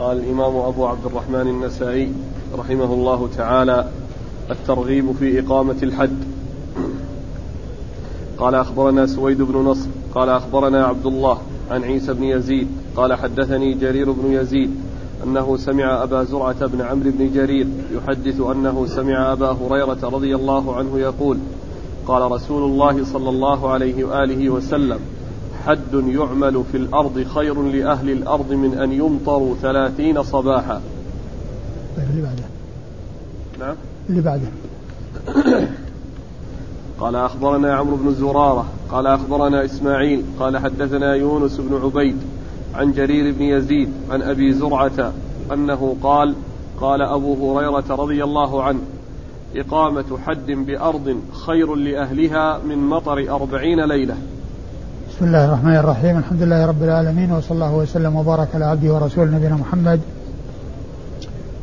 قال الإمام أبو عبد الرحمن النسائي رحمه الله تعالى الترغيب في إقامة الحد قال أخبرنا سويد بن نصر قال أخبرنا عبد الله عن عيسى بن يزيد قال حدثني جرير بن يزيد أنه سمع أبا زرعة بن عمرو بن جرير يحدث أنه سمع أبا هريرة رضي الله عنه يقول قال رسول الله صلى الله عليه وآله وسلم حد يعمل في الأرض خير لأهل الأرض من أن يمطروا ثلاثين صباحا. طيب اللي بعده. نعم. اللي بعده. قال أخبرنا عمرو بن زرارة قال أخبرنا إسماعيل قال حدثنا يونس بن عبيد عن جرير بن يزيد عن أبي زرعة أنه قال قال أبو هريرة رضي الله عنه إقامة حد بأرض خير لأهلها من مطر أربعين ليلة. بسم الله الرحمن الرحيم. الحمد لله رب العالمين وصلى الله وسلم وبارك على عبده ورسوله نبينا محمد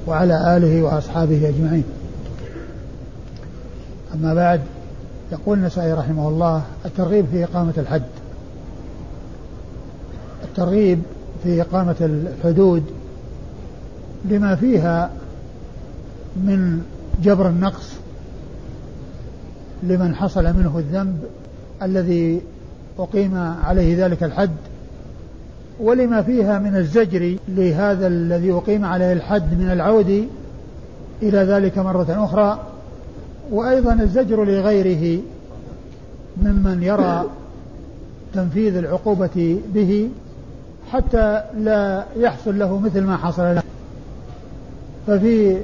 وعلى آله وأصحابه أجمعين. أما بعد يقول النسائي رحمه الله الترغيب في إقامة الحد. الترغيب في إقامة الحدود لما فيها من جبر النقص لمن حصل منه الذنب الذي أقيم عليه ذلك الحد ولما فيها من الزجر لهذا الذي أقيم عليه الحد من العود إلى ذلك مرة أخرى وأيضا الزجر لغيره ممن يرى تنفيذ العقوبة به حتى لا يحصل له مثل ما حصل له. ففي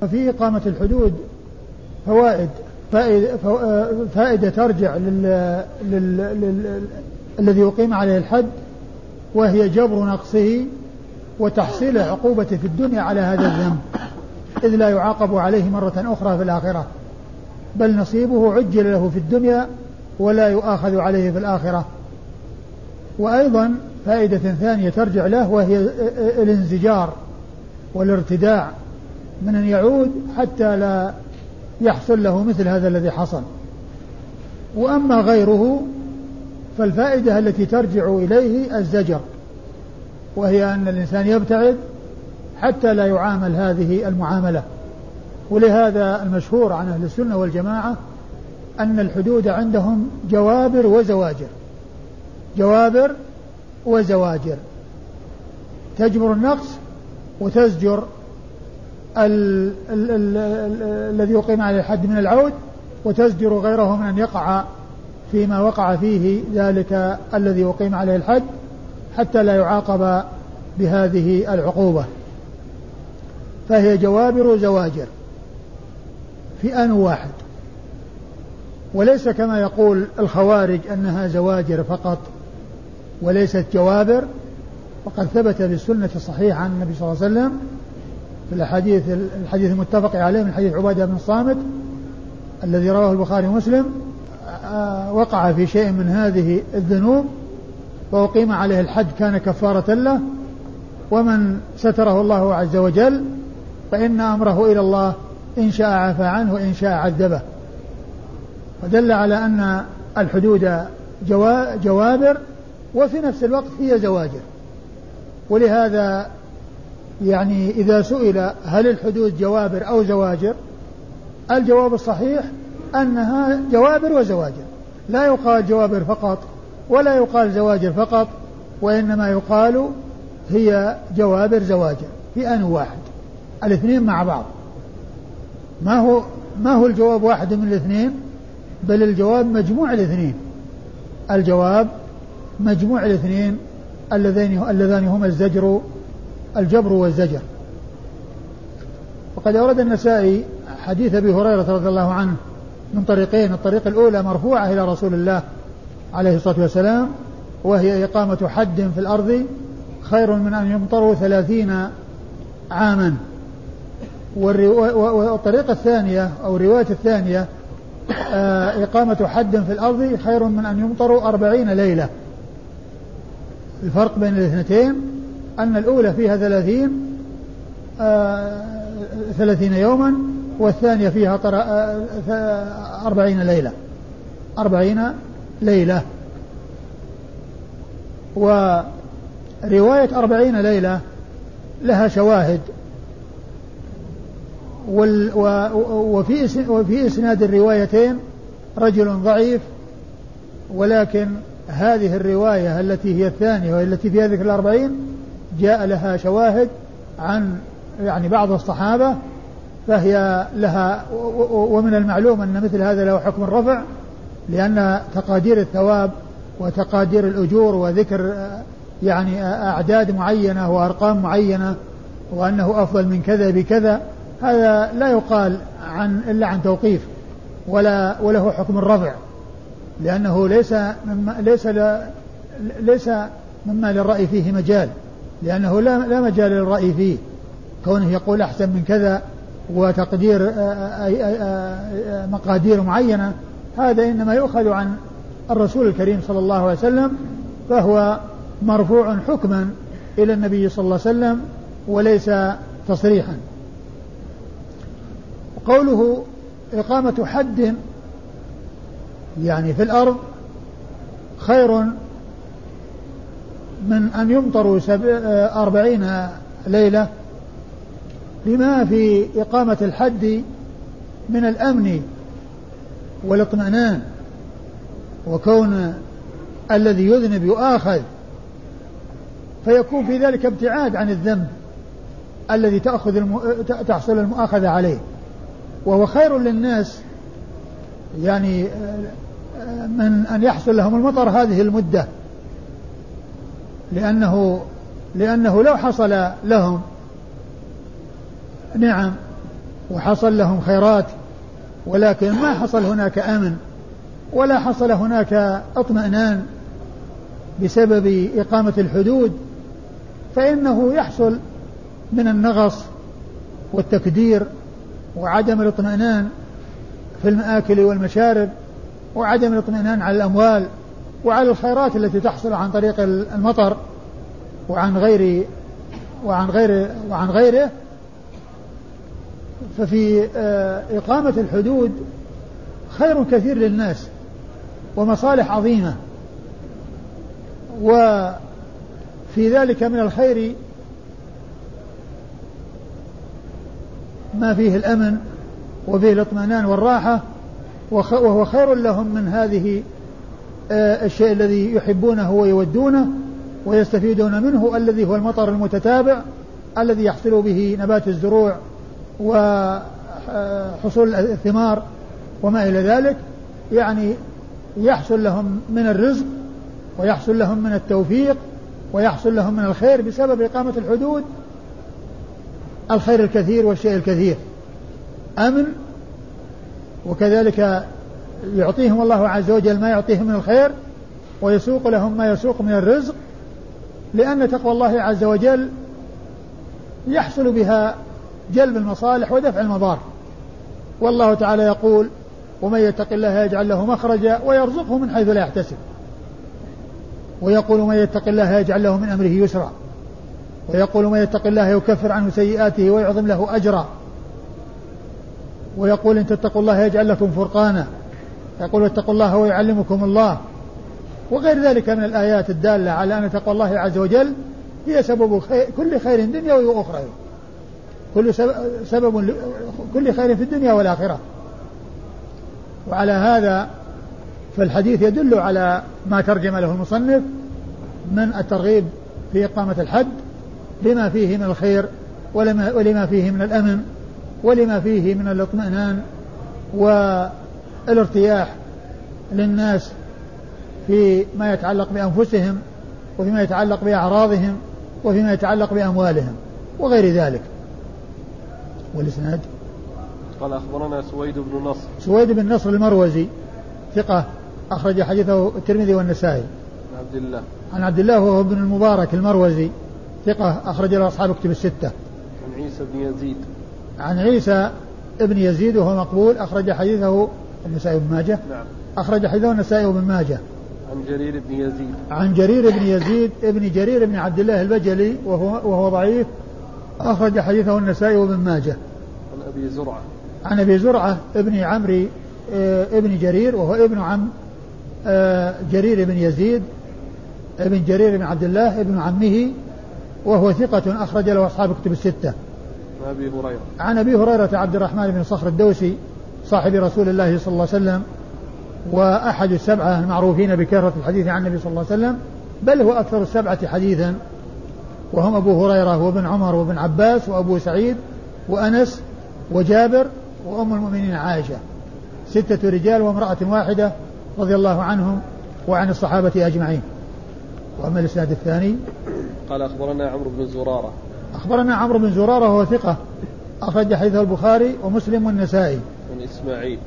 ففي إقامة الحدود فوائد. فائدة, فائدة ترجع لل, لل, الذي عليه الحد وهي جبر نقصه وتحصيل عقوبته في الدنيا على هذا الذنب. إذ لا يعاقب عليه مرة أخرى في الآخرة. بل نصيبه عجل له في الدنيا ولا يؤاخذ عليه في الآخرة. وأيضا فائدة ثانية ترجع له وهي الانزجار والارتداع من أن يعود حتى لا يحصل له مثل هذا الذي حصل. وأما غيره فالفائدة التي ترجع إليه الزجر وهي أن الإنسان يبتعد حتى لا يعامل هذه المعاملة. ولهذا المشهور عن أهل السنة والجماعة أن الحدود عندهم جوابر وزواجر. جوابر وزواجر. تجبر النقص وتزجر ال ال ال ال الذي يقيم عليه الحد من العود وتزجر غيره من أن يقع فيما وقع فيه ذلك الذي يقيم عليه الحد حتى لا يعاقب بهذه العقوبة. فهي جوابر زواجر في آن واحد. وليس كما يقول الخوارج أنها زواجر فقط وليست جوابر وقد ثبت بالسنة الصحيحة عن النبي صلى الله عليه وسلم في الحديث الحديث المتفق عليه من حديث عبادة بن الصامت الذي رواه البخاري ومسلم وقع في شيء من هذه الذنوب وأقيم عليه الحد كان كفارة له ومن ستره الله عز وجل فإن أمره إلى الله إن شاء عفى عنه وإن شاء عذبه. ودل على أن الحدود جوابر وفي نفس الوقت هي زواجر. ولهذا يعني إذا سئل هل الحدود جوابر أو زواجر الجواب الصحيح أنها جوابر وزواجر. لا يقال جوابر فقط ولا يقال زواجر فقط وإنما يقال هي جوابر زواجر في آن واحد الاثنين مع بعض. ما هو ما هو الجواب واحد من الاثنين؟ بل الجواب مجموع الاثنين. الجواب مجموع الاثنين اللذين اللذان هما الزجر الجبر والزجر. وقد أورد النسائي حديث أبي هريرة رضي الله عنه من طريقين الطريق الأولى مرفوعة إلى رسول الله عليه الصلاة والسلام وهي إقامة حد في الأرض خير من أن يمطروا ثلاثين عاما. والطريقة الثانية أو الرواية الثانية آه، إقامة حد في الأرض خير من أن يمطروا أربعين ليلة. الفرق بين الاثنتين أن الأولى فيها ثلاثين آه، ثلاثين يوما والثانية فيها آه، أربعين ليلة. أربعين ليلة. ورواية أربعين ليلة لها شواهد. وال وفي وفي إسناد الروايتين رجل ضعيف ولكن هذه الرواية التي هي الثانية وهي التي فيها ذكر الأربعين جاء لها شواهد عن يعني بعض الصحابة فهي لها ومن المعلوم أن مثل هذا له حكم الرفع لأن تقادير الثواب وتقادير الأجور وذكر يعني أعداد معينة وأرقام معينة وأنه أفضل من كذا بكذا هذا لا يقال عن إلا عن توقيف ولا وله حكم الرفع لأنه ليس مما ليس ليس مما للرأي فيه مجال. لأنه لا لا مجال للرأي فيه. كونه يقول أحسن من كذا وتقدير مقادير معينة هذا إنما يؤخذ عن الرسول الكريم صلى الله عليه وسلم فهو مرفوع حكما إلى النبي صلى الله عليه وسلم وليس تصريحا. قوله إقامة حد يعني في الأرض خير من أن يمطروا أربعين ليلة لما في إقامة الحد من الأمن والاطمئنان وكون الذي يذنب يؤاخذ. فيكون في ذلك ابتعاد عن الذنب الذي تأخذ الم... تحصل المؤاخذة عليه. وهو خير للناس يعني من أن يحصل لهم المطر هذه المدة. لأنه لأنه لو حصل لهم نعم وحصل لهم خيرات ولكن ما حصل هناك أمن ولا حصل هناك اطمئنان بسبب إقامة الحدود فإنه يحصل من النغص والتكدير وعدم الاطمئنان في المآكل والمشارب وعدم الاطمئنان على الأموال. وعلى الخيرات التي تحصل عن طريق المطر وعن غير وعن غير وعن غيره ففي آه، إقامة الحدود خير كثير للناس ومصالح عظيمة. وفي ذلك من الخير ما فيه الأمن وفيه الاطمئنان والراحة وهو خير لهم من هذه الشيء الذي يحبونه ويودونه ويستفيدون منه الذي هو المطر المتتابع الذي يحصل به نبات الزروع وحصول الثمار وما إلى ذلك. يعني يحصل لهم من الرزق ويحصل لهم من التوفيق ويحصل لهم من الخير بسبب إقامة الحدود الخير الكثير والشيء الكثير. أمن وكذلك يعطيهم الله عز وجل ما يعطيهم من الخير ويسوق لهم ما يسوق من الرزق لأن تقوى الله عز وجل يحصل بها جلب المصالح ودفع المضار. والله تعالى يقول ومن يتق الله يجعل له مخرجا ويرزقه من حيث لا يحتسب. ويقول من يتق الله يجعل له من أمره يسرا. ويقول من يتق الله يكفر عنه سيئاته ويعظم له أجرا. ويقول إن تتقوا الله يجعل لكم فرقانا. يقول اتقوا الله ويعلمكم الله. وغير ذلك من الآيات الدالة على أن تقوى الله عز وجل هي سبب خير كل خير دنيوي واخروي كل سبب كل خير في الدنيا والآخرة. وعلى هذا فالحديث يدل على ما ترجم له المصنف من الترغيب في إقامة الحد لما فيه من الخير ولما, ولما فيه من الأمن ولما فيه من الاطمئنان والارتياح للناس فيما يتعلق بأنفسهم وفيما يتعلق بأعراضهم وفيما يتعلق بأموالهم وغير ذلك. والإسناد؟ قال أخبرنا سويد بن نصر. سويد بن نصر المروزي ثقة أخرج حديثه الترمذي والنسائي. عن عبد الله. عن عبد الله وهو ابن المبارك المروزي ثقة أخرج له أصحاب كتب الستة. عن عيسى بن يزيد. عن عيسى ابن يزيد وهو مقبول أخرج حديثه النسائي بن ماجه؟ نعم. أخرج حديثه النسائي بن ماجه. عن جرير بن يزيد. عن جرير بن يزيد ابن جرير بن عبد الله البجلي وهو وهو ضعيف. أخرج حديثه النسائي وابن ماجه. عن أبي زرعة. عن أبي زرعة ابن عمرو آه، ابن جرير وهو ابن عم آه، جرير بن يزيد ابن جرير بن عبد الله ابن عمه وهو ثقة أخرج له أصحاب كتب الستة. عن أبي هريرة. عن أبي هريرة عبد الرحمن بن صخر الدوسي صاحب رسول الله صلى الله عليه وسلم وأحد السبعة المعروفين بكثرة الحديث عن النبي صلى الله عليه وسلم بل هو أكثر السبعة حديثا وهم أبو هريرة وابن عمر وابن عباس وأبو سعيد وأنس وجابر وأم المؤمنين عائشة ستة رجال وامرأة واحدة رضي الله عنهم وعن الصحابة أجمعين. وأما الإسناد الثاني قال أخبرنا عمرو بن زرارة. أخبرنا عمرو بن زرارة وهو ثقة أخرج حديثه البخاري ومسلم والنسائي. عن إسماعيل.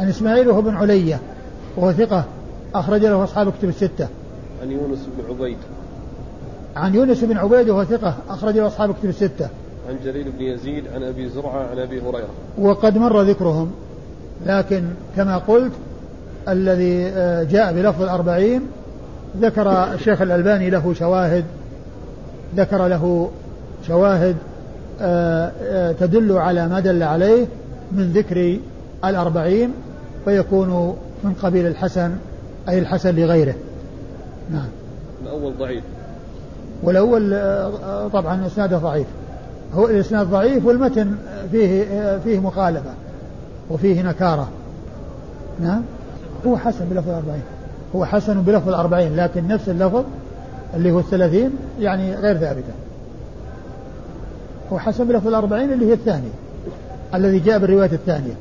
عن إسماعيل وهو بن علية وهو ثقة أخرج له أصحاب كتب الستة. عن يونس بن عبيد. عن يونس بن عبيد وهو ثقة أخرج له أصحاب كتب الستة. عن جرير بن يزيد عن أبي زرعة عن أبي هريرة. وقد مر ذكرهم لكن كما قلت الذي آه، جاء بلفظ الأربعين ذكر الشيخ الألباني له شواهد ذكر له شواهد آه، آه، تدل على ما دل عليه. من ذكر الأربعين فيكون من قبيل الحسن أي الحسن لغيره. نعم. الأول ضعيف. والأول طبعا إسناده ضعيف. هو الإسناد ضعيف والمتن فيه فيه مخالفة وفيه نكارة. نعم. هو حسن بلفظ الأربعين. هو حسن بلفظ الأربعين لكن نفس اللفظ اللي هو الثلاثين يعني غير ثابتة. هو حسن بلفظ الأربعين اللي هي الثانية. الذي جاء بالرواية الثانية.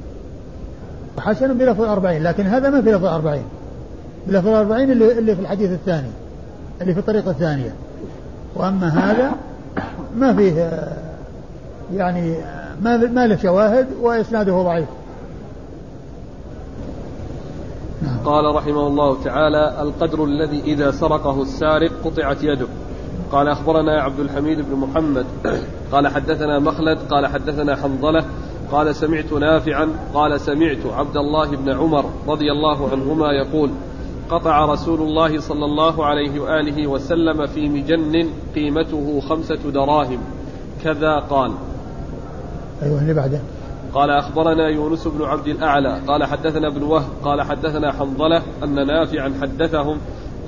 وحسن بلفظ الأربعين لكن هذا ما في لفظ الأربعين. بلفظ الأربعين اللي, اللي في الحديث الثاني اللي في الطريقة الثانية. وأما هذا ما فيه يعني ما ما له شواهد وإسناده ضعيف. نعم. قال رحمه الله تعالى القدر الذي إذا سرقه السارق قطعت يده. قال أخبرنا عبد الحميد بن محمد قال حدثنا مخلد قال حدثنا حنظلة قال سمعت نافعا قال سمعت عبد الله بن عمر رضي الله عنهما يقول قطع رسول الله صلى الله عليه وآله وسلم في مجن قيمته خمسة دراهم. كذا قال. أيوه اللي بعده. قال أخبرنا يونس بن عبد الأعلى قال حدثنا ابن وهب قال حدثنا حنظلة أن نافعا حدثهم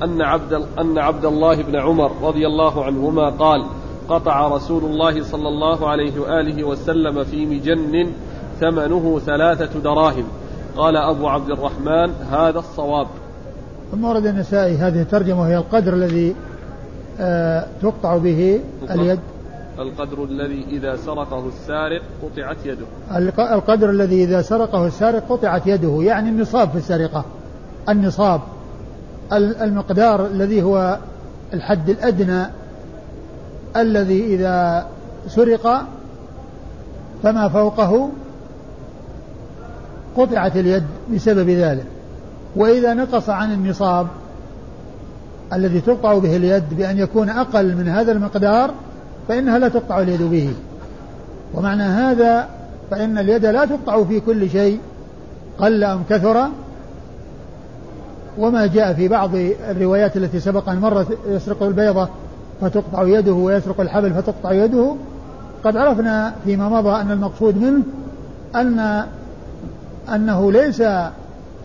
أن عبد أن عبد الله بن عمر رضي الله عنهما قال قطع رسول الله صلى الله عليه وآله وسلم في مجن ثمنه ثلاثة دراهم. قال أبو عبد الرحمن هذا الصواب. ثم ورد النسائي هذه الترجمة وهي القدر الذي آه تقطع به اليد. القدر الذي إذا سرقه السارق قطعت يده. القدر الذي إذا سرقه السارق قطعت يده يعني النصاب في السرقة. النصاب. المقدار الذي هو الحد الأدنى الذي إذا سرق فما فوقه قطعت اليد بسبب ذلك. وإذا نقص عن النصاب الذي تقطع به اليد بأن يكون أقل من هذا المقدار فإنها لا تقطع اليد به. ومعنى هذا فإن اليد لا تقطع في كل شيء قل أم كثر. وما جاء في بعض الروايات التي سبق أن مرت يسرق البيضة فتقطع يده ويسرق الحبل فتقطع يده. قد عرفنا فيما مضى أن المقصود منه أن أنه ليس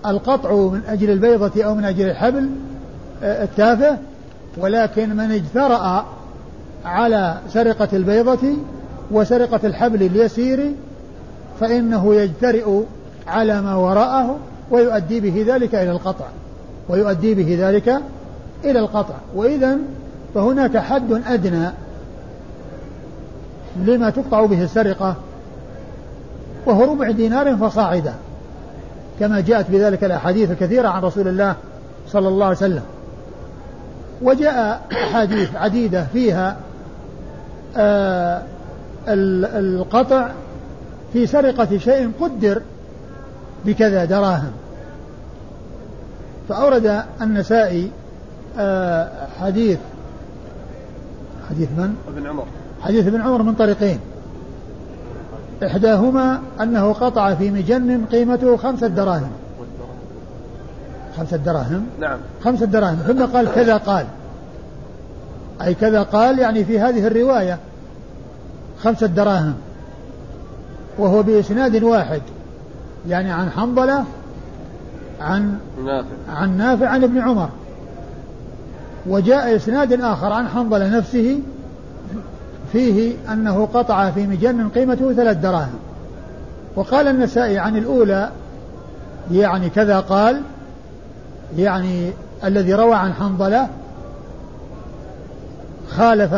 القطع من أجل البيضة أو من أجل الحبل آه، التافه ولكن من اجترأ على سرقة البيضة وسرقة الحبل اليسير فإنه يجترئ على ما وراءه ويؤدي به ذلك إلى القطع ويؤدي به ذلك إلى القطع. وإذا فهناك حد أدنى لما تقطع به السرقة وهو ربع دينار فصاعدا كما جاءت بذلك الأحاديث الكثيرة عن رسول الله صلى الله عليه وسلم. وجاء أحاديث عديدة فيها آه القطع في سرقة شيء قدر بكذا دراهم. فأورد النسائي آه حديث حديث من؟ ابن عمر. حديث ابن عمر من طريقين. إحداهما أنه قطع في مجن قيمته خمسة دراهم. خمسة دراهم؟ نعم. خمسة دراهم. ثم قال كذا قال. أي كذا قال يعني في هذه الرواية. خمسة دراهم. وهو بإسناد واحد. يعني عن حنظلة عن نافع. عن نافع عن ابن عمر. وجاء إسناد آخر عن حنظلة نفسه فيه أنه قطع في مجن قيمته ثلاث دراهم. وقال النسائي عن الأولى يعني كذا قال يعني الذي روى عن حنظلة خالف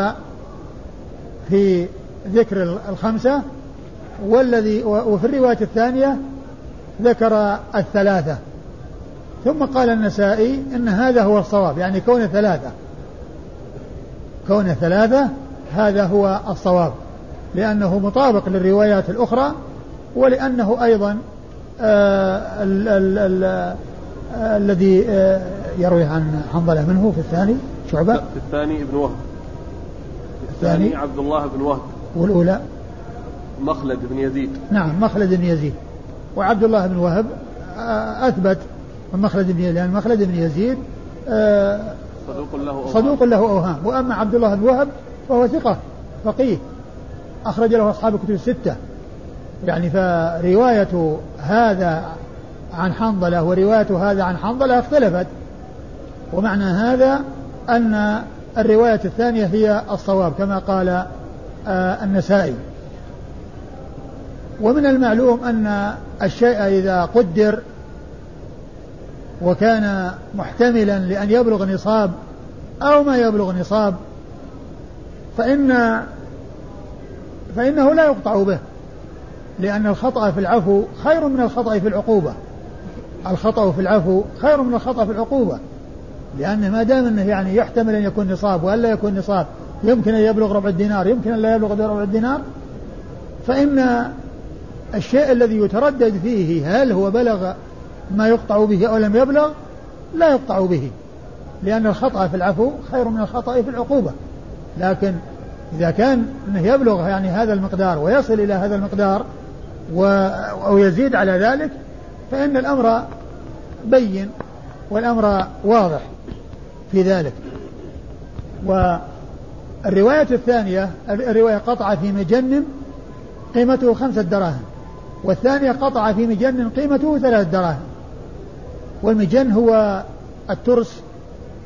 في ذكر الخمسة والذي وفي الرواية الثانية ذكر الثلاثة. ثم قال النسائي إن هذا هو الصواب يعني كون ثلاثة. كون ثلاثة هذا هو الصواب. لأنه مطابق للروايات الأخرى ولأنه أيضا آه آه الذي آه يروي عن حنظلة منه في الثاني شعبة. في الثاني ابن وهب. الثاني؟ عبد الله بن وهب. والأولى؟ مخلد بن يزيد. نعم مخلد بن يزيد. وعبد الله بن وهب أثبت مخلد بن لأن مخلد بن يزيد آه، صدوق له أوهام صدوق له أوهام وأما عبد الله بن وهب فهو ثقة فقيه أخرج له أصحاب الكتب الستة. يعني فرواية هذا عن حنظلة ورواية هذا عن حنظلة اختلفت. ومعنى هذا أن الرواية الثانية هي الصواب كما قال آه النسائي. ومن المعلوم أن الشيء إذا قدر وكان محتملا لأن يبلغ نصاب أو ما يبلغ نصاب فإن فإنه لا يقطع به لأن الخطأ في العفو خير من الخطأ في العقوبة. الخطأ في العفو خير من الخطأ في العقوبة لأن ما دام أنه يعني يحتمل أن يكون نصاب وألا يكون نصاب يمكن أن يبلغ ربع الدينار يمكن أن لا يبلغ ربع الدينار فإن الشيء الذي يتردد فيه هل هو بلغ ما يقطع به أو لم يبلغ لا يقطع به لأن الخطأ في العفو خير من الخطأ في العقوبة. لكن إذا كان أنه يبلغ يعني هذا المقدار ويصل إلى هذا المقدار و أو يزيد على ذلك فإن الأمر بين والأمر واضح في ذلك. والرواية الثانية الرواية قطع في مجنم قيمته خمسة دراهم والثانية قطع في مجن قيمته ثلاث دراهم. والمجن هو الترس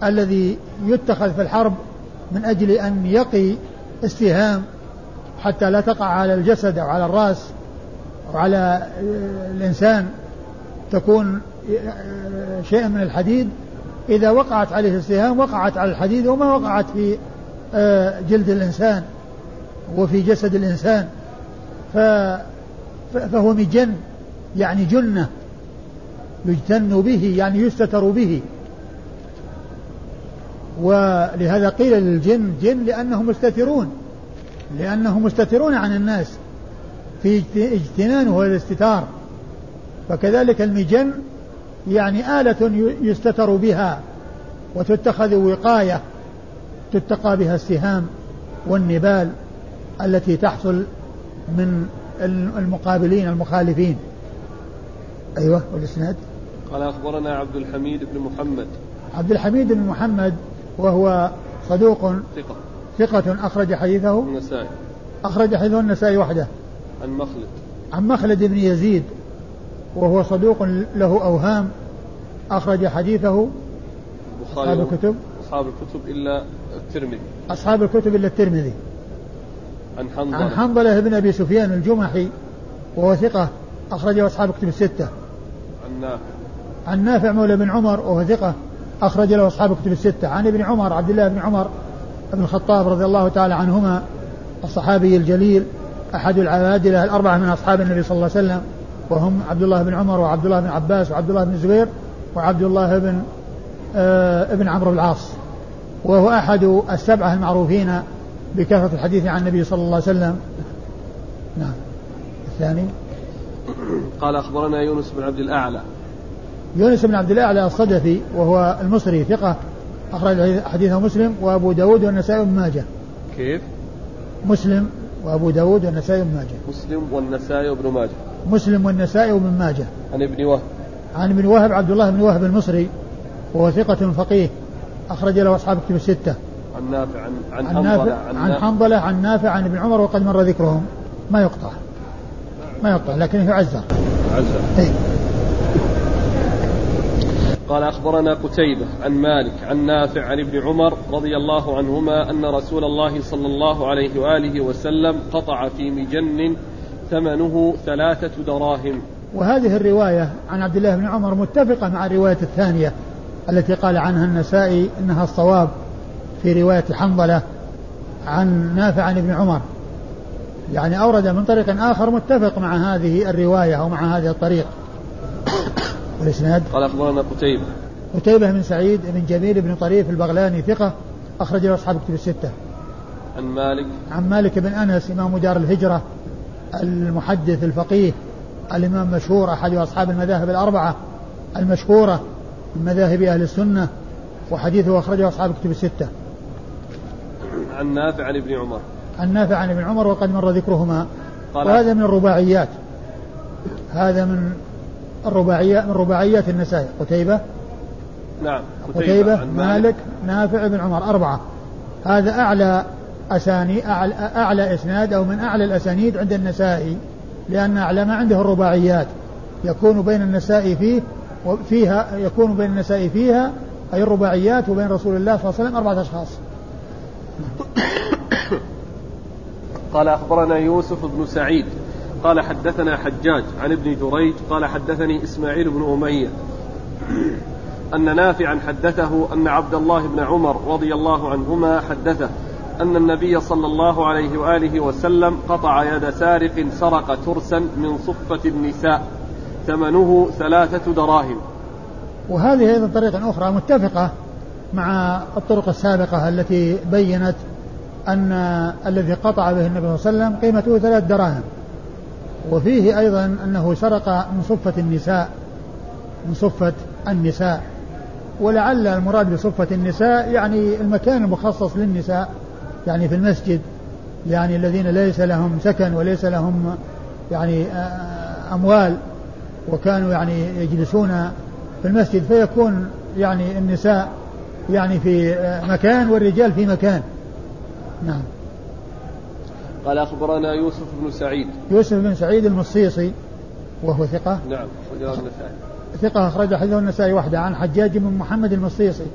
الذي يتخذ في الحرب من أجل أن يقي السهام حتى لا تقع على الجسد أو على الرأس أو على الإنسان. تكون شيء من الحديد. إذا وقعت عليه السهام وقعت على الحديد وما وقعت في جلد الإنسان وفي جسد الإنسان. فهو مجن يعني جنة. يجتن به يعني يستتر به. ولهذا قيل للجن جن لأنهم مستترون لأنهم مستترون عن الناس في اجتنانه والاستتار فكذلك المجن يعني آلة يستتر بها وتتخذ وقاية تتقى بها السهام والنبال التي تحصل من المقابلين المخالفين. أيوة والإسناد؟ قال أخبرنا عبد الحميد بن محمد. عبد الحميد بن محمد وهو صدوق ثقة. ثقة أخرج حديثه. النسائي. أخرج حديثه النسائي وحده. عن مخلد. عن مخلد بن يزيد وهو صدوق له أوهام. أخرج حديثه. أصحاب الكتب. أصحاب الكتب إلا الترمذي. أصحاب الكتب إلا الترمذي. عن حنظلة. عن حنظلة بن أبي سفيان الجمحي وهو ثقة أخرجه أصحاب كتب الستة. عن نافع. عن نافع مولى بن عمر وهو ثقة أخرج له أصحاب كتب الستة. عن ابن عمر عبد الله بن عمر بن الخطاب رضي الله تعالى عنهما الصحابي الجليل أحد العبادلة الأربعة من أصحاب النبي صلى الله عليه وسلم وهم عبد الله بن عمر وعبد الله بن عباس وعبد الله بن الزبير وعبد الله بن آه ابن عمرو العاص. وهو أحد السبعة المعروفين بكثرة الحديث عن النبي صلى الله عليه وسلم. نعم. الثاني. قال أخبرنا يونس بن عبد الأعلى. يونس بن عبد الأعلى الصدفي وهو المصري ثقة أخرج حديثه مسلم وأبو داود والنسائي بن ماجه. كيف؟ مسلم وأبو داود والنسائي بن ماجه. مسلم والنسائي وابن ماجه. مسلم والنسائي وابن ماجه. عن ابن وهب. عن ابن وهب عبد الله بن وهب المصري وهو ثقة فقيه أخرج له أصحاب كتب الستة. عن نافع عن عن, عن نافع عن, عن حنظلة عن نافع عن ابن عمر وقد مر ذكرهم. ما يقطع. ما يقطع لكنه يعزر. يعزر. إيه؟ قال أخبرنا قتيبة عن مالك عن نافع عن ابن عمر رضي الله عنهما أن رسول الله صلى الله عليه وآله وسلم قطع في مجن ثمنه ثلاثة دراهم. وهذه الرواية عن عبد الله بن عمر متفقة مع الرواية الثانية التي قال عنها النسائي إنها الصواب في رواية حنظلة عن نافع عن ابن عمر. يعني أورد من طريق آخر متفق مع هذه الرواية أو مع هذا الطريق. والإسناد قال أخبرنا قتيبة. قتيبة بن سعيد بن جميل بن طريف البغلاني ثقة أخرج له أصحاب كتب الستة. عن مالك. عن مالك بن أنس إمام دار الهجرة المحدث الفقيه الإمام مشهور أحد أصحاب المذاهب الأربعة المشهورة من مذاهب أهل السنة وحديثه أخرجه أصحاب كتب الستة. عن نافع عن ابن عمر. عن نافع عن ابن عمر وقد مر ذكرهما. وهذا من الرباعيات. هذا من الرباعيات من رباعيات النسائي قتيبة. نعم قتيبة, قتيبة مالك. نافع بن عمر أربعة. هذا أعلى أساني أعلى, أعلى إسناد أو من أعلى الأسانيد عند النسائي لأن أعلى ما عنده الرباعيات. يكون بين النسائي فيه وفيها يكون بين النسائي فيها أي الرباعيات وبين رسول الله صلى الله عليه وسلم أربعة أشخاص. قال أخبرنا يوسف بن سعيد. قال حدثنا حجاج عن ابن جريج قال حدثني إسماعيل بن أمية أن نافعا حدثه أن عبد الله بن عمر رضي الله عنهما حدثه أن النبي صلى الله عليه وآله وسلم قطع يد سارق سرق ترسا من صفة النساء ثمنه ثلاثة دراهم. وهذه أيضا طريقة أخرى متفقة مع الطرق السابقة التي بينت أن الذي قطع به النبي صلى الله عليه وسلم قيمته ثلاث دراهم. وفيه أيضا أنه سرق من صفة النساء من صفة النساء. ولعل المراد بصفة النساء يعني المكان المخصص للنساء يعني في المسجد يعني الذين ليس لهم سكن وليس لهم يعني آه، أموال وكانوا يعني يجلسون في المسجد فيكون يعني النساء يعني في آه، مكان والرجال في مكان. نعم. قال أخبرنا يوسف بن سعيد يوسف بن سعيد المصيصي وهو ثقة نعم أخرجه النسائي ثقة أخرج حديث النسائي وحده عن حجاج بن محمد المصيصي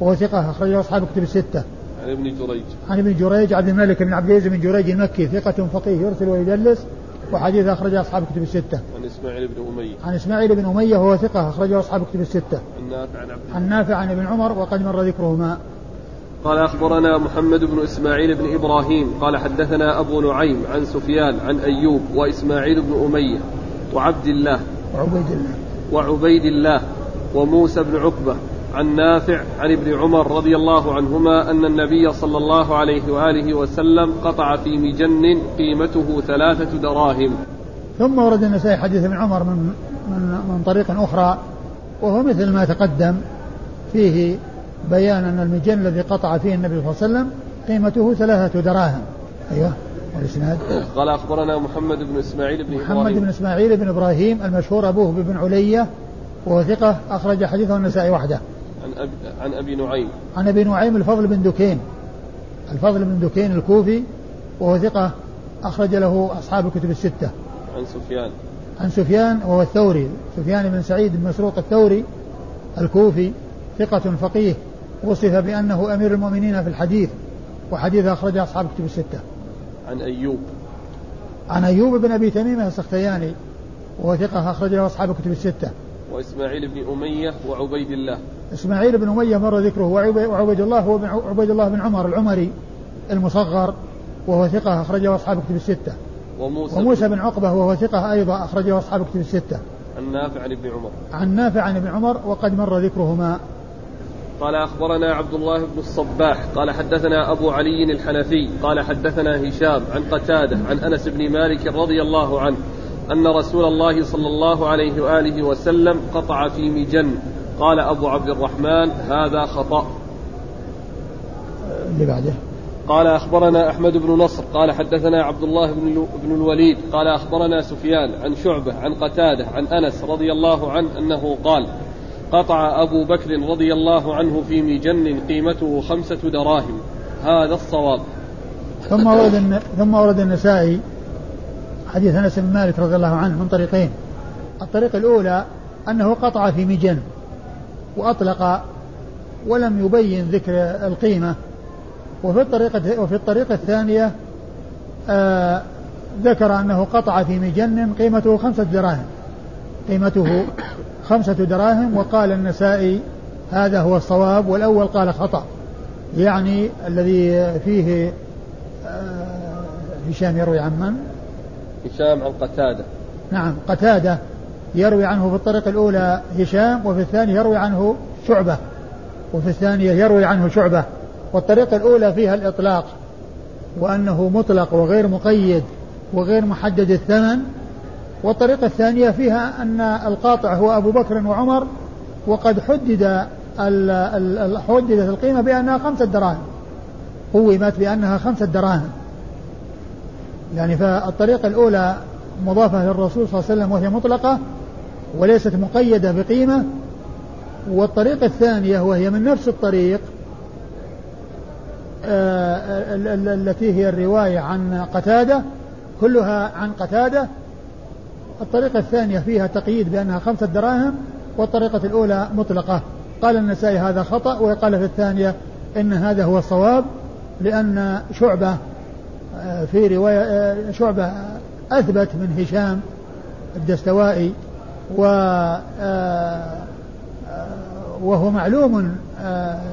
وهو ثقة أخرجه أصحاب كتب الستة عن ابن جريج عن ابن جريج عبد الملك بن عبد العزيز بن جريج المكي ثقة فقيه يرسل ويدلس وحديث أخرجه أصحاب كتب الستة. عن إسماعيل بن أمية. عن إسماعيل بن أمية وهو ثقة أخرجه أصحاب كتب الستة. عن نافع عن عبد عن نافع عن ابن عمر وقد مر ذكرهما. قال أخبرنا محمد بن إسماعيل بن إبراهيم قال حدثنا أبو نعيم عن سفيان عن أيوب وإسماعيل بن أمية وعبد الله وعبيد الله. وعبيد الله وموسى بن عقبة عن نافع عن ابن عمر رضي الله عنهما أن النبي صلى الله عليه وآله وسلم قطع في مجن قيمته ثلاثة دراهم. ثم ورد النسائي حديث ابن عمر من, من, من طريق أخرى وهو مثل ما تقدم فيه بيان أن المجن الذي قطع فيه النبي صلى الله عليه وسلم قيمته ثلاثة دراهم. أيوه والإسناد. قال أخبرنا محمد بن إسماعيل بن محمد إبراهيم. بن إسماعيل بن إبراهيم المشهور أبوه بن علية وهو ثقة أخرج حديثه النسائي وحده. عن أبي, عن أبي نعيم. عن أبي نعيم الفضل بن دكين. الفضل بن دكين الكوفي وهو ثقة أخرج له أصحاب الكتب الستة. عن سفيان. عن سفيان وهو الثوري. سفيان بن سعيد بن مسروق الثوري الكوفي ثقة فقيه. وصف بأنه أمير المؤمنين في الحديث وحديث أخرجه أصحاب الكتب الستة. عن أيوب. عن أيوب بن أبي تميمة السختياني وهو ثقة أخرجه أصحاب الكتب الستة. وإسماعيل بن أمية وعبيد الله. إسماعيل بن أمية مر ذكره وعبيد الله هو عبيد الله بن عمر العمري المصغر وهو ثقة أخرجه أصحاب الكتب الستة. وموسى, وموسى بن عقبة وهو ثقة أيضا أخرجه أصحاب الكتب الستة. عن نافع عن ابن عمر. عن نافع عن ابن عمر وقد مر ذكرهما. قال أخبرنا عبد الله بن الصباح قال حدثنا أبو علي الحنفي قال حدثنا هشام عن قتادة عن أنس بن مالك رضي الله عنه أن رسول الله صلى الله عليه وآله وسلم قطع في مجن. قال أبو عبد الرحمن هذا خطأ. اللي بعده. قال أخبرنا أحمد بن نصر قال حدثنا عبد الله بن, بن الوليد قال أخبرنا سفيان عن شعبة عن قتادة عن أنس رضي الله عنه أنه قال قطع أبو بكر رضي الله عنه في مجن قيمته خمسة دراهم. هذا الصواب. ثم ورد ثم ورد النسائي حديث أنس بن مالك رضي الله عنه من طريقين. الطريق الأولى أنه قطع في مجن وأطلق ولم يبين ذكر القيمة. وفي الطريقة وفي الطريقة الثانية آه ذكر أنه قطع في مجن قيمته خمسة دراهم. قيمته خمسة دراهم وقال النسائي هذا هو الصواب والأول قال خطأ. يعني الذي فيه آه، هشام يروي عن من؟ هشام عن قتادة. نعم قتادة يروي عنه في الطريقة الأولى هشام وفي الثانية يروي عنه شعبة. وفي الثانية يروي عنه شعبة. والطريقة الأولى فيها الإطلاق وأنه مطلق وغير مقيد وغير محدد الثمن والطريقة الثانية فيها أن القاطع هو أبو بكر وعمر وقد حدد حددت القيمة بأنها خمسة دراهم. قومت بأنها خمسة دراهم. يعني فالطريقة الأولى مضافة للرسول صلى الله عليه وسلم وهي مطلقة وليست مقيدة بقيمة. والطريقة الثانية وهي من نفس الطريق آه، التي هي الرواية عن قتادة كلها عن قتادة الطريقة الثانية فيها تقييد بأنها خمسة دراهم والطريقة الأولى مطلقة. قال النسائي هذا خطأ وقال في الثانية إن هذا هو الصواب لأن شعبة آه، في رواية آه، شعبة أثبت من هشام الدستوائي و وهو معلوم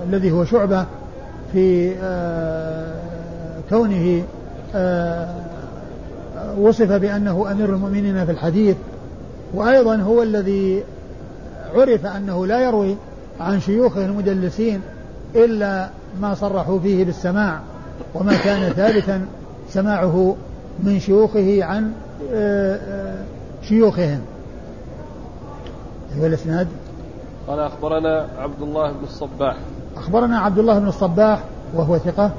الذي هو شعبة في كونه وصف بأنه أمير المؤمنين في الحديث وأيضا هو الذي عرف أنه لا يروي عن شيوخه المدلسين إلا ما صرحوا فيه بالسماع وما كان ثابتا سماعه من شيوخه عن آه، آه، شيوخهم. أيها الإسناد؟ قال أخبرنا عبد الله بن الصباح. أخبرنا عبد الله بن الصباح وهو ثقة.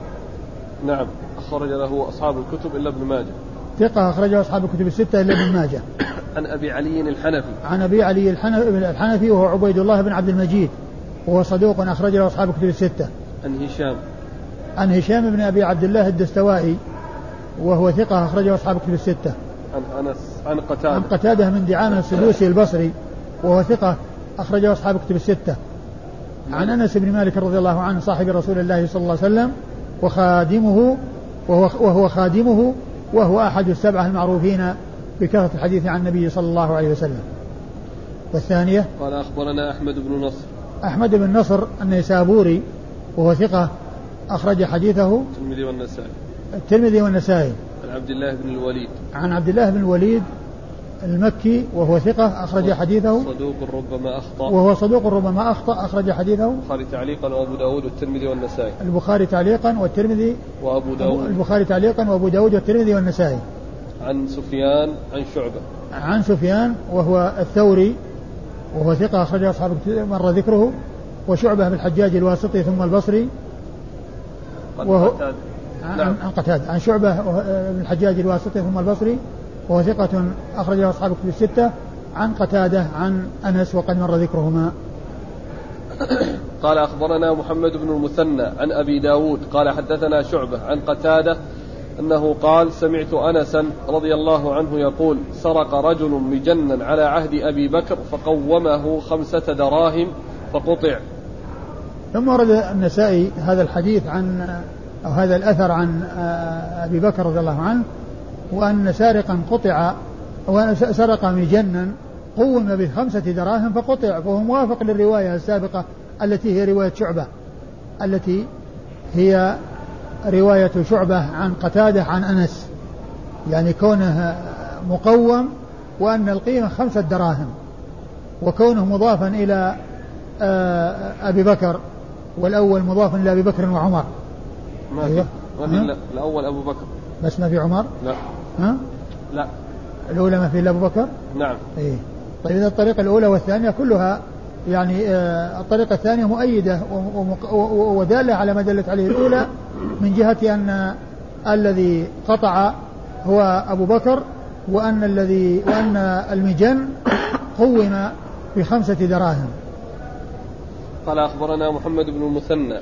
نعم أخرج له أصحاب الكتب إلا ابن ماجه. ثقة أخرجه أصحاب الكتب الستة إلا ابن ماجه. عن أبي علي الحنفي. عن أبي علي الحنفي وهو عبيد الله بن عبد المجيد وهو صدوق أخرج له أصحاب الكتب الستة. عن هشام. عن هشام بن أبي عبد الله الدستوائي وهو ثقة أخرجه أصحاب الكتب الستة. عن أنس عن قتادة. عن قتادة من دعامة السدوسي البصري وهو ثقة أخرجه أصحاب الكتب الستة. عن أنس بن مالك رضي الله عنه صاحب رسول الله صلى الله عليه وسلم وخادمه وهو, وهو خادمه وهو أحد السبعة المعروفين بكثرة الحديث عن النبي صلى الله عليه وسلم. والثانية؟ قال أخبرنا أحمد بن نصر. أحمد بن نصر النيسابوري وهو ثقة أخرج حديثه. الترمذي والنسائي. الترمذي والنسائي. عن عبد الله بن الوليد. عن عبد الله بن الوليد المكي وهو ثقة أخرج حديثه. صدوق ربما أخطأ. وهو صدوق ربما أخطأ أخرج حديثه. البخاري تعليقا وأبو داود والترمذي والنسائي. البخاري تعليقا والترمذي وأبو داود. البخاري تعليقا وأبو داود والترمذي والنسائي. عن سفيان عن شعبة. عن سفيان وهو الثوري وهو ثقة أخرج أصحاب مر ذكره. وشعبة بالحجاج الواسطي ثم البصري. وهو عن نعم. عن قتادة. عن شعبة بن الحجاج الواسطي ثم البصري. وهو ثقة أخرجه أصحاب الكتب الستة عن قتادة عن أنس وقد مر ذكرهما. قال أخبرنا محمد بن المثنى عن أبي داود قال حدثنا شعبة عن قتادة أنه قال سمعت أنسا رضي الله عنه يقول سرق رجل مجنا على عهد أبي بكر فقومه خمسة دراهم فقطع. ثم ورد النسائي هذا الحديث عن أو هذا الأثر عن أبي بكر رضي الله عنه وأن سارقا قطع وأن سرق مجنا قوم بخمسة دراهم فقطع فهو موافق للرواية السابقة التي هي رواية شعبة التي هي رواية شعبة عن قتادة عن أنس. يعني كونه مقوم وأن القيمة خمسة دراهم وكونه مضافا إلى آه، أبي بكر والأول مضاف إلى أبي بكر وعمر. ما في أيوة. في الأول أبو بكر. بس ما في عمر؟ لا. ها؟ لا. الأولى ما في إلا أبو بكر؟ نعم. إيه. طيب إذا الطريقة الأولى والثانية كلها يعني آه الطريقة الثانية مؤيدة ودالة على ما دلت عليه الأولى من جهة أن الذي قطع هو أبو بكر وأن الذي وأن المجن قوم بخمسة دراهم. قال أخبرنا محمد بن المثنى.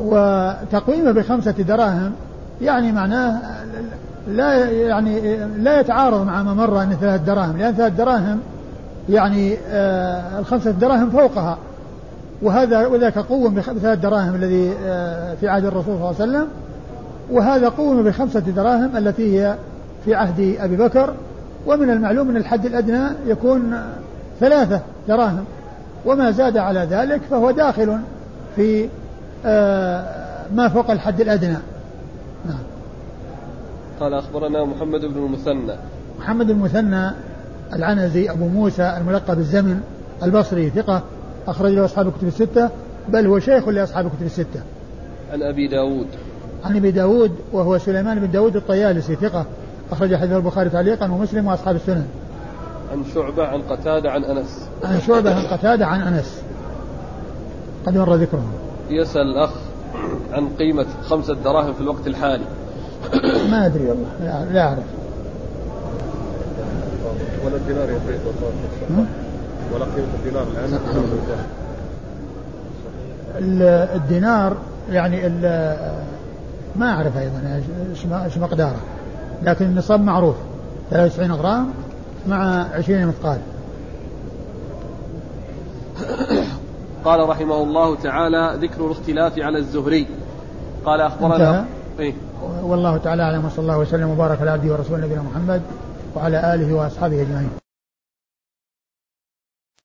وتقويمه بخمسة دراهم يعني معناه لا يعني لا يتعارض مع ما مر ان ثلاث دراهم لأن ثلاث دراهم يعني آه الخمسة دراهم فوقها. وهذا وذاك قوم بثلاث دراهم الذي آه في عهد الرسول صلى الله عليه وسلم وهذا قوم بخمسة دراهم التي هي في عهد أبي بكر. ومن المعلوم أن الحد الأدنى يكون ثلاثة دراهم. وما زاد على ذلك فهو داخل في آه ما فوق الحد الأدنى. قال أخبرنا محمد بن المثنى. محمد المثنى العنزي أبو موسى الملقب بالزمن البصري ثقة أخرج له أصحاب الكتب الستة بل هو شيخ لأصحاب الكتب الستة. عن أبي داود. عن أبي داود وهو سليمان بن داود الطيالسي ثقة أخرج حديث البخاري تعليقا ومسلم وأصحاب السنن. عن شعبة عن قتادة عن أنس. عن شعبة عن قتادة عن أنس. قد مر ذكره يسأل الأخ عن قيمة خمسة دراهم في الوقت الحالي. ما أدري والله لا, لا أعرف. ولا الدينار يا ولا قيمة الدينار الآن. الدينار يعني ما أعرف أيضا إيش مقداره. لكن النصاب معروف. 93 غرام مع 20 مثقال. قال رحمه الله تعالى ذكر الاختلاف على الزهري. قال أخبرنا إيه؟ والله تعالى أعلم وصلى الله وسلم وبارك على عبده ورسوله نبينا محمد وعلى آله وأصحابه أجمعين.